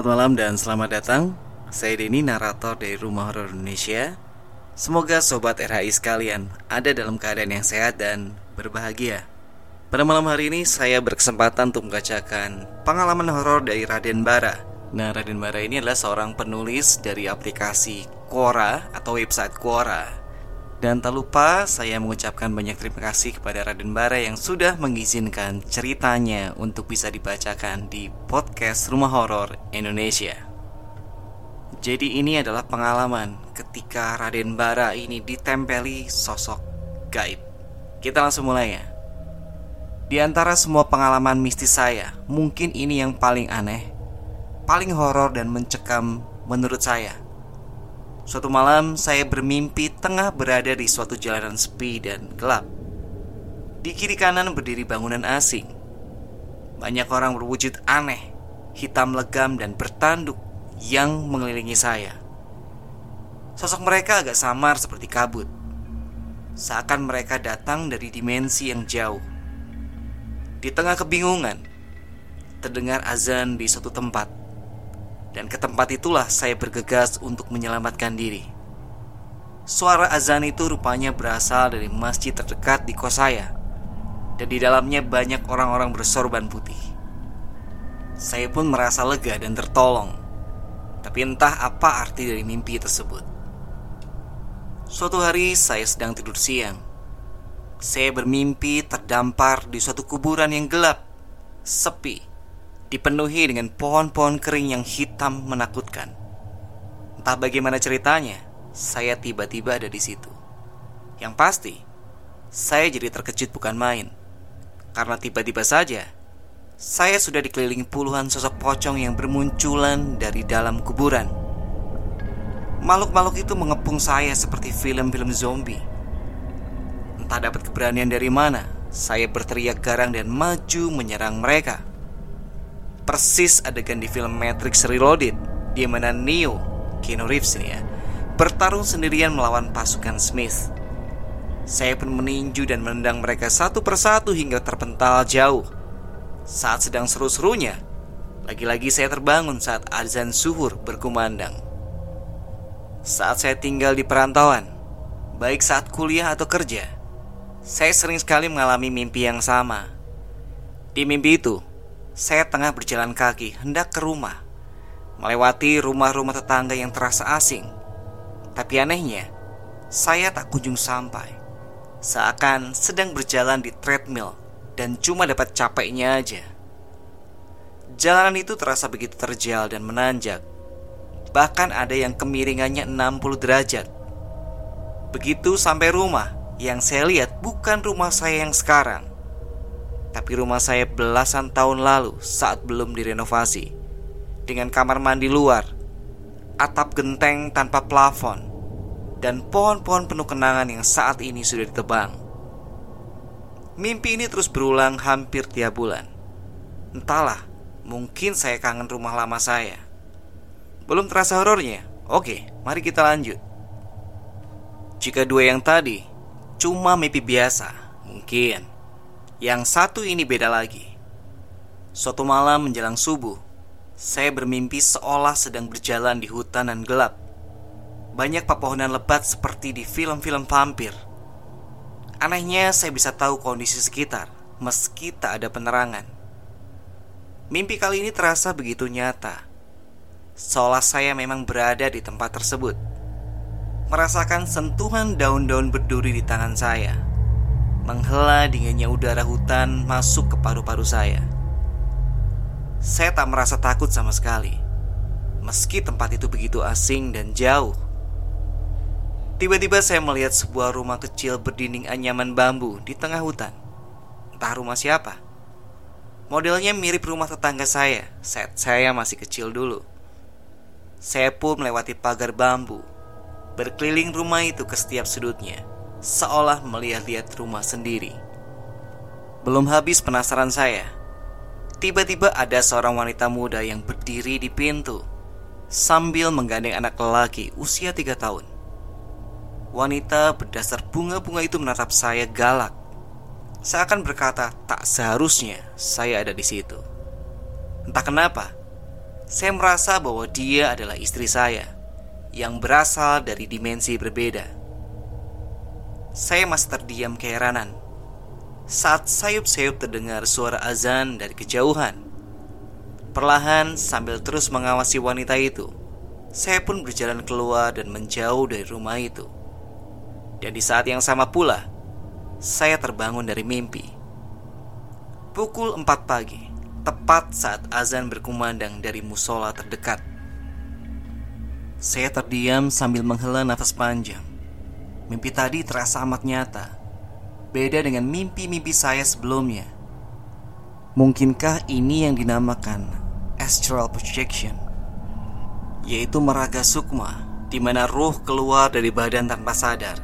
Selamat malam dan selamat datang. Saya Denny, narator dari Rumah Horor Indonesia. Semoga sobat RHI sekalian ada dalam keadaan yang sehat dan berbahagia. Pada malam hari ini saya berkesempatan untuk membacakan pengalaman horor dari Raden Bara. Nah, Raden Bara ini adalah seorang penulis dari aplikasi Quora atau website Quora. Dan tak lupa saya mengucapkan banyak terima kasih kepada Raden Bara yang sudah mengizinkan ceritanya untuk bisa dibacakan di podcast Rumah Horor Indonesia. Jadi ini adalah pengalaman ketika Raden Bara ini ditempeli sosok gaib. Kita langsung mulai ya. Di antara semua pengalaman mistis saya, mungkin ini yang paling aneh, paling horor dan mencekam menurut saya. Suatu malam saya bermimpi tengah berada di suatu jalanan sepi dan gelap. Di kiri kanan berdiri bangunan asing. Banyak orang berwujud aneh, hitam legam dan bertanduk yang mengelilingi saya. Sosok mereka agak samar seperti kabut. Seakan mereka datang dari dimensi yang jauh. Di tengah kebingungan, terdengar azan di suatu tempat dan ke tempat itulah saya bergegas untuk menyelamatkan diri. Suara azan itu rupanya berasal dari masjid terdekat di kos saya, dan di dalamnya banyak orang-orang bersorban putih. Saya pun merasa lega dan tertolong, tapi entah apa arti dari mimpi tersebut. Suatu hari saya sedang tidur siang. Saya bermimpi terdampar di suatu kuburan yang gelap, sepi, dipenuhi dengan pohon-pohon kering yang hitam menakutkan. Entah bagaimana ceritanya, saya tiba-tiba ada di situ. Yang pasti, saya jadi terkejut bukan main. Karena tiba-tiba saja, saya sudah dikelilingi puluhan sosok pocong yang bermunculan dari dalam kuburan. Makhluk-makhluk itu mengepung saya seperti film-film zombie. Entah dapat keberanian dari mana, saya berteriak garang dan maju menyerang mereka persis adegan di film Matrix Reloaded di mana Neo, Keanu Reeves ini ya, bertarung sendirian melawan pasukan Smith. Saya pun meninju dan menendang mereka satu persatu hingga terpental jauh. Saat sedang seru-serunya, lagi-lagi saya terbangun saat azan suhur berkumandang. Saat saya tinggal di perantauan, baik saat kuliah atau kerja, saya sering sekali mengalami mimpi yang sama. Di mimpi itu, saya tengah berjalan kaki hendak ke rumah, melewati rumah-rumah tetangga yang terasa asing. Tapi anehnya, saya tak kunjung sampai. Seakan sedang berjalan di treadmill dan cuma dapat capeknya aja. Jalanan itu terasa begitu terjal dan menanjak. Bahkan ada yang kemiringannya 60 derajat. Begitu sampai rumah, yang saya lihat bukan rumah saya yang sekarang tapi rumah saya belasan tahun lalu saat belum direnovasi. Dengan kamar mandi luar Atap genteng tanpa plafon Dan pohon-pohon penuh kenangan yang saat ini sudah ditebang. Mimpi ini terus berulang hampir tiap bulan. Entahlah, mungkin saya kangen rumah lama saya. Belum terasa horornya? Oke, mari kita lanjut. Jika dua yang tadi cuma mimpi biasa, mungkin yang satu ini beda lagi. Suatu malam menjelang subuh, saya bermimpi seolah sedang berjalan di hutan dan gelap. Banyak pepohonan lebat seperti di film-film vampir. Anehnya, saya bisa tahu kondisi sekitar meski tak ada penerangan. Mimpi kali ini terasa begitu nyata, seolah saya memang berada di tempat tersebut, merasakan sentuhan daun-daun berduri di tangan saya menghela dinginnya udara hutan masuk ke paru-paru saya. Saya tak merasa takut sama sekali, meski tempat itu begitu asing dan jauh. Tiba-tiba saya melihat sebuah rumah kecil berdinding anyaman bambu di tengah hutan. Entah rumah siapa. Modelnya mirip rumah tetangga saya saat saya masih kecil dulu. Saya pun melewati pagar bambu, berkeliling rumah itu ke setiap sudutnya seolah melihat-lihat rumah sendiri. Belum habis penasaran saya, tiba-tiba ada seorang wanita muda yang berdiri di pintu sambil menggandeng anak lelaki usia tiga tahun. Wanita berdasar bunga-bunga itu menatap saya galak. Seakan berkata, tak seharusnya saya ada di situ. Entah kenapa, Saya merasa bahwa dia adalah istri saya yang berasal dari dimensi berbeda. Saya masih terdiam keheranan saat sayup-sayup terdengar suara azan dari kejauhan. Perlahan sambil terus mengawasi wanita itu, saya pun berjalan keluar dan menjauh dari rumah itu. Dan di saat yang sama pula, saya terbangun dari mimpi. Pukul 4 pagi, tepat saat azan berkumandang dari musola terdekat. Saya terdiam sambil menghela nafas panjang. Mimpi tadi terasa amat nyata. Beda dengan mimpi-mimpi saya sebelumnya. Mungkinkah ini yang dinamakan astral projection? Yaitu meraga sukma, di mana ruh keluar dari badan tanpa sadar.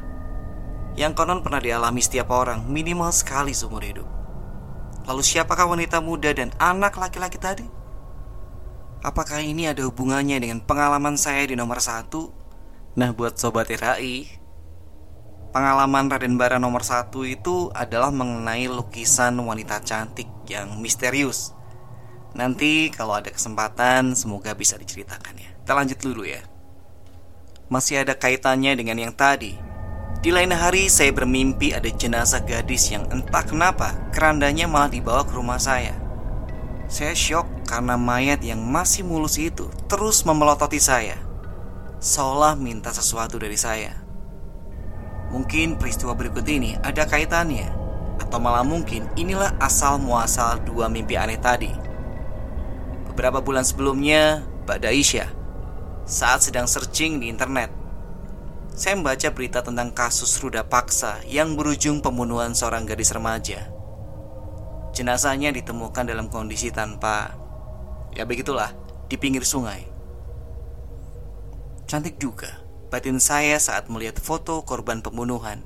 Yang konon pernah dialami setiap orang minimal sekali seumur hidup. Lalu siapakah wanita muda dan anak laki-laki tadi? Apakah ini ada hubungannya dengan pengalaman saya di nomor satu? Nah buat Sobat RHI Pengalaman Raden Bara nomor satu itu adalah mengenai lukisan wanita cantik yang misterius Nanti kalau ada kesempatan semoga bisa diceritakan ya Kita lanjut dulu ya Masih ada kaitannya dengan yang tadi di lain hari saya bermimpi ada jenazah gadis yang entah kenapa kerandanya malah dibawa ke rumah saya. Saya syok karena mayat yang masih mulus itu terus memelototi saya. Seolah minta sesuatu dari saya. Mungkin peristiwa berikut ini ada kaitannya Atau malah mungkin inilah asal muasal dua mimpi aneh tadi Beberapa bulan sebelumnya, Mbak Daisha Saat sedang searching di internet saya membaca berita tentang kasus ruda paksa yang berujung pembunuhan seorang gadis remaja. Jenazahnya ditemukan dalam kondisi tanpa ya begitulah di pinggir sungai. Cantik juga batin saya saat melihat foto korban pembunuhan.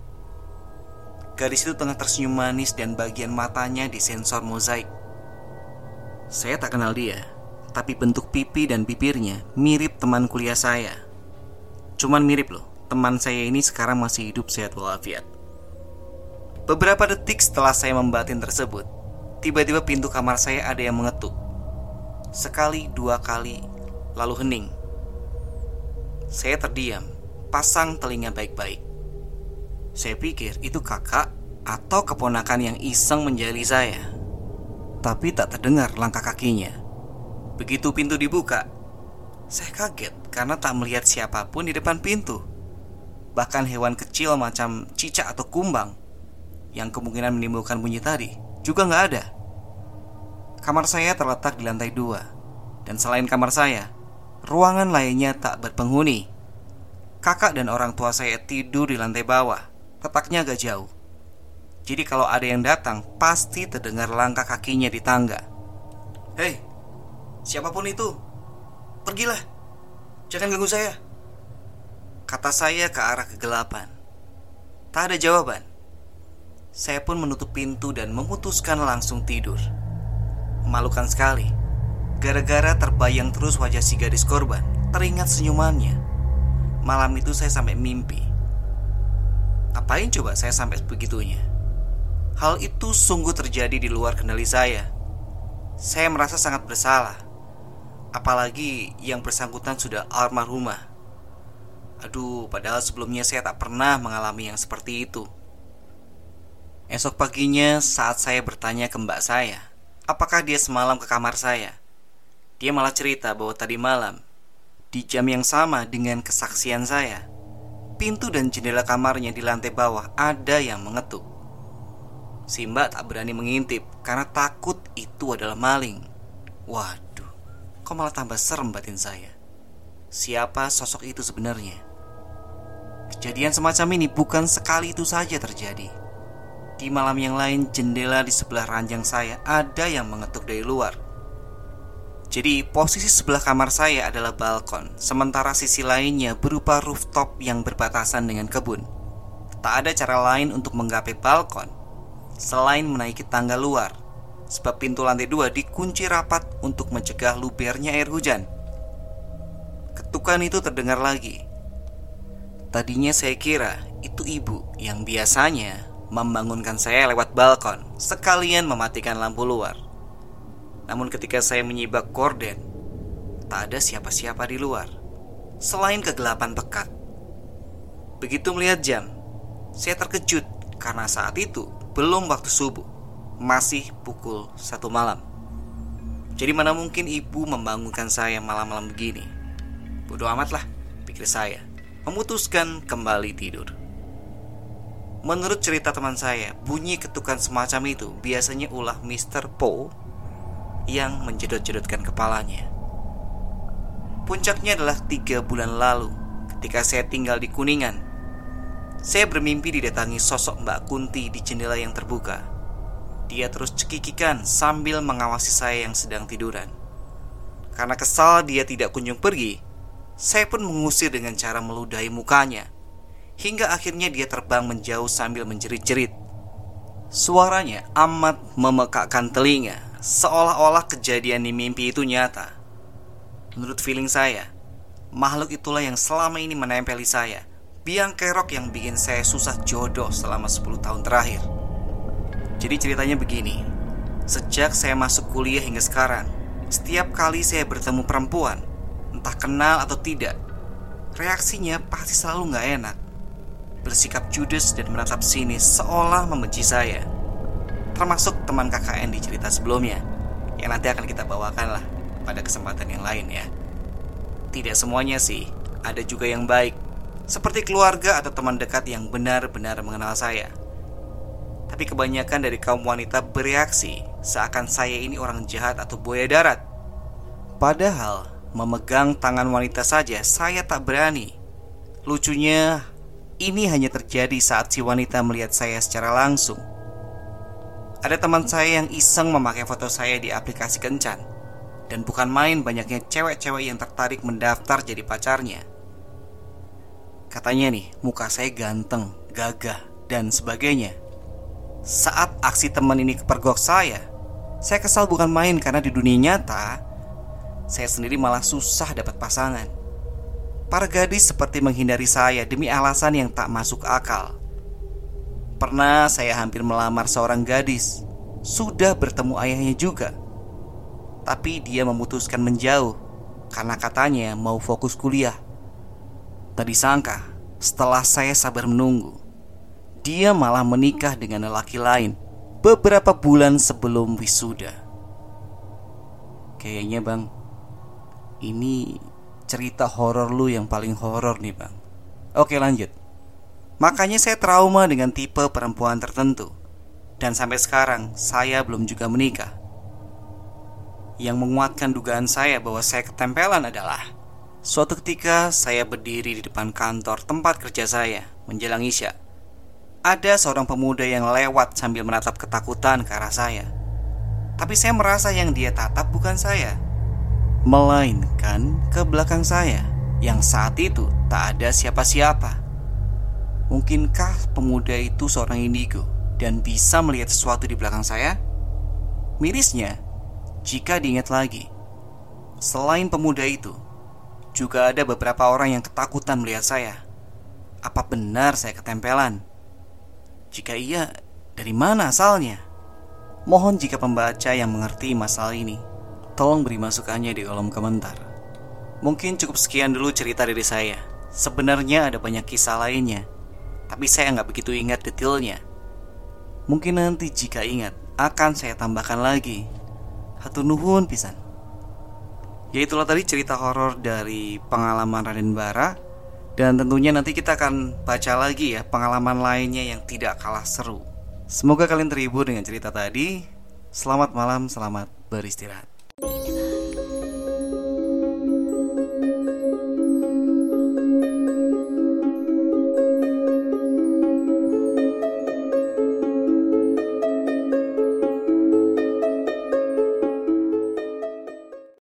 Gadis itu tengah tersenyum manis dan bagian matanya disensor mozaik. Saya tak kenal dia, tapi bentuk pipi dan bibirnya mirip teman kuliah saya. Cuman mirip loh teman saya ini sekarang masih hidup sehat walafiat. Beberapa detik setelah saya membatin tersebut, tiba-tiba pintu kamar saya ada yang mengetuk. Sekali, dua kali, lalu hening. Saya terdiam, pasang telinga baik-baik. Saya pikir itu kakak atau keponakan yang iseng menjali saya. Tapi tak terdengar langkah kakinya. Begitu pintu dibuka, saya kaget karena tak melihat siapa pun di depan pintu bahkan hewan kecil macam cicak atau kumbang yang kemungkinan menimbulkan bunyi tadi juga nggak ada. Kamar saya terletak di lantai dua, dan selain kamar saya, ruangan lainnya tak berpenghuni. Kakak dan orang tua saya tidur di lantai bawah, letaknya agak jauh. Jadi kalau ada yang datang, pasti terdengar langkah kakinya di tangga. Hei, siapa pun itu, pergilah, jangan ganggu saya. Kata saya ke arah kegelapan. Tak ada jawaban. Saya pun menutup pintu dan memutuskan langsung tidur. Memalukan sekali. Gara-gara terbayang terus wajah si gadis korban, teringat senyumannya. Malam itu saya sampai mimpi. Apain coba saya sampai begitunya? Hal itu sungguh terjadi di luar kendali saya. Saya merasa sangat bersalah. Apalagi yang bersangkutan sudah almarhumah. Aduh, padahal sebelumnya saya tak pernah mengalami yang seperti itu. Esok paginya saat saya bertanya ke mbak saya, apakah dia semalam ke kamar saya? Dia malah cerita bahwa tadi malam, di jam yang sama dengan kesaksian saya, pintu dan jendela kamarnya di lantai bawah ada yang mengetuk. Si mbak tak berani mengintip karena takut itu adalah maling. Waduh, kok malah tambah serem batin saya. Siapa sosok itu sebenarnya? Kejadian semacam ini bukan sekali itu saja terjadi. Di malam yang lain, jendela di sebelah ranjang saya ada yang mengetuk dari luar. Jadi, posisi sebelah kamar saya adalah balkon, sementara sisi lainnya berupa rooftop yang berbatasan dengan kebun. Tak ada cara lain untuk menggapai balkon selain menaiki tangga luar, sebab pintu lantai dua dikunci rapat untuk mencegah lubernya air hujan. Ketukan itu terdengar lagi, Tadinya saya kira itu ibu yang biasanya membangunkan saya lewat balkon sekalian mematikan lampu luar. Namun ketika saya menyibak korden, tak ada siapa-siapa di luar selain kegelapan pekat. Begitu melihat jam, saya terkejut karena saat itu belum waktu subuh, masih pukul satu malam. Jadi mana mungkin ibu membangunkan saya malam-malam begini? Bodoh amat lah, pikir saya. Memutuskan kembali tidur. Menurut cerita teman saya, bunyi ketukan semacam itu biasanya ulah Mr. Poe yang menjedot-jedotkan kepalanya. Puncaknya adalah tiga bulan lalu ketika saya tinggal di Kuningan. Saya bermimpi didatangi sosok Mbak Kunti di jendela yang terbuka. Dia terus cekikikan sambil mengawasi saya yang sedang tiduran. Karena kesal dia tidak kunjung pergi, saya pun mengusir dengan cara meludahi mukanya hingga akhirnya dia terbang menjauh sambil menjerit-jerit. Suaranya amat memekakkan telinga, seolah-olah kejadian di mimpi itu nyata. Menurut feeling saya, makhluk itulah yang selama ini menempeli saya, biang kerok yang bikin saya susah jodoh selama 10 tahun terakhir. Jadi ceritanya begini, sejak saya masuk kuliah hingga sekarang, setiap kali saya bertemu perempuan, entah kenal atau tidak, reaksinya pasti selalu nggak enak bersikap judes dan menatap sinis seolah membenci saya. Termasuk teman KKN di cerita sebelumnya, yang nanti akan kita bawakan lah pada kesempatan yang lain ya. Tidak semuanya sih, ada juga yang baik, seperti keluarga atau teman dekat yang benar-benar mengenal saya. Tapi kebanyakan dari kaum wanita bereaksi seakan saya ini orang jahat atau buaya darat. Padahal memegang tangan wanita saja saya tak berani. Lucunya, ini hanya terjadi saat si wanita melihat saya secara langsung. Ada teman saya yang iseng memakai foto saya di aplikasi kencan. Dan bukan main banyaknya cewek-cewek yang tertarik mendaftar jadi pacarnya. Katanya nih, muka saya ganteng, gagah, dan sebagainya. Saat aksi teman ini kepergok saya, saya kesal bukan main karena di dunia nyata, saya sendiri malah susah dapat pasangan. Para gadis seperti menghindari saya demi alasan yang tak masuk akal. Pernah saya hampir melamar seorang gadis, sudah bertemu ayahnya juga. Tapi dia memutuskan menjauh karena katanya mau fokus kuliah. Tadi sangka, setelah saya sabar menunggu, dia malah menikah dengan lelaki lain beberapa bulan sebelum wisuda. Kayaknya, Bang, ini cerita horor lu yang paling horor nih bang Oke lanjut Makanya saya trauma dengan tipe perempuan tertentu. Dan sampai sekarang saya belum juga menikah. Yang menguatkan dugaan saya bahwa saya ketempelan adalah Suatu ketika saya berdiri di depan kantor tempat kerja saya menjelang isya. Ada seorang pemuda yang lewat sambil menatap ketakutan ke arah saya. Tapi saya merasa yang dia tatap bukan saya melainkan ke belakang saya yang saat itu tak ada siapa-siapa. Mungkinkah pemuda itu seorang indigo dan bisa melihat sesuatu di belakang saya? Mirisnya, jika diingat lagi, selain pemuda itu, juga ada beberapa orang yang ketakutan melihat saya. Apa benar saya ketempelan? Jika iya, dari mana asalnya? Mohon jika pembaca yang mengerti masalah ini Tolong beri masukannya di kolom komentar. Mungkin cukup sekian dulu cerita dari saya. Sebenarnya ada banyak kisah lainnya, tapi saya nggak begitu ingat detailnya. Mungkin nanti jika ingat, akan saya tambahkan lagi. Hatu nuhun pisan. Ya itulah tadi cerita horor dari pengalaman Raden Bara dan tentunya nanti kita akan baca lagi ya pengalaman lainnya yang tidak kalah seru. Semoga kalian terhibur dengan cerita tadi. Selamat malam, selamat beristirahat.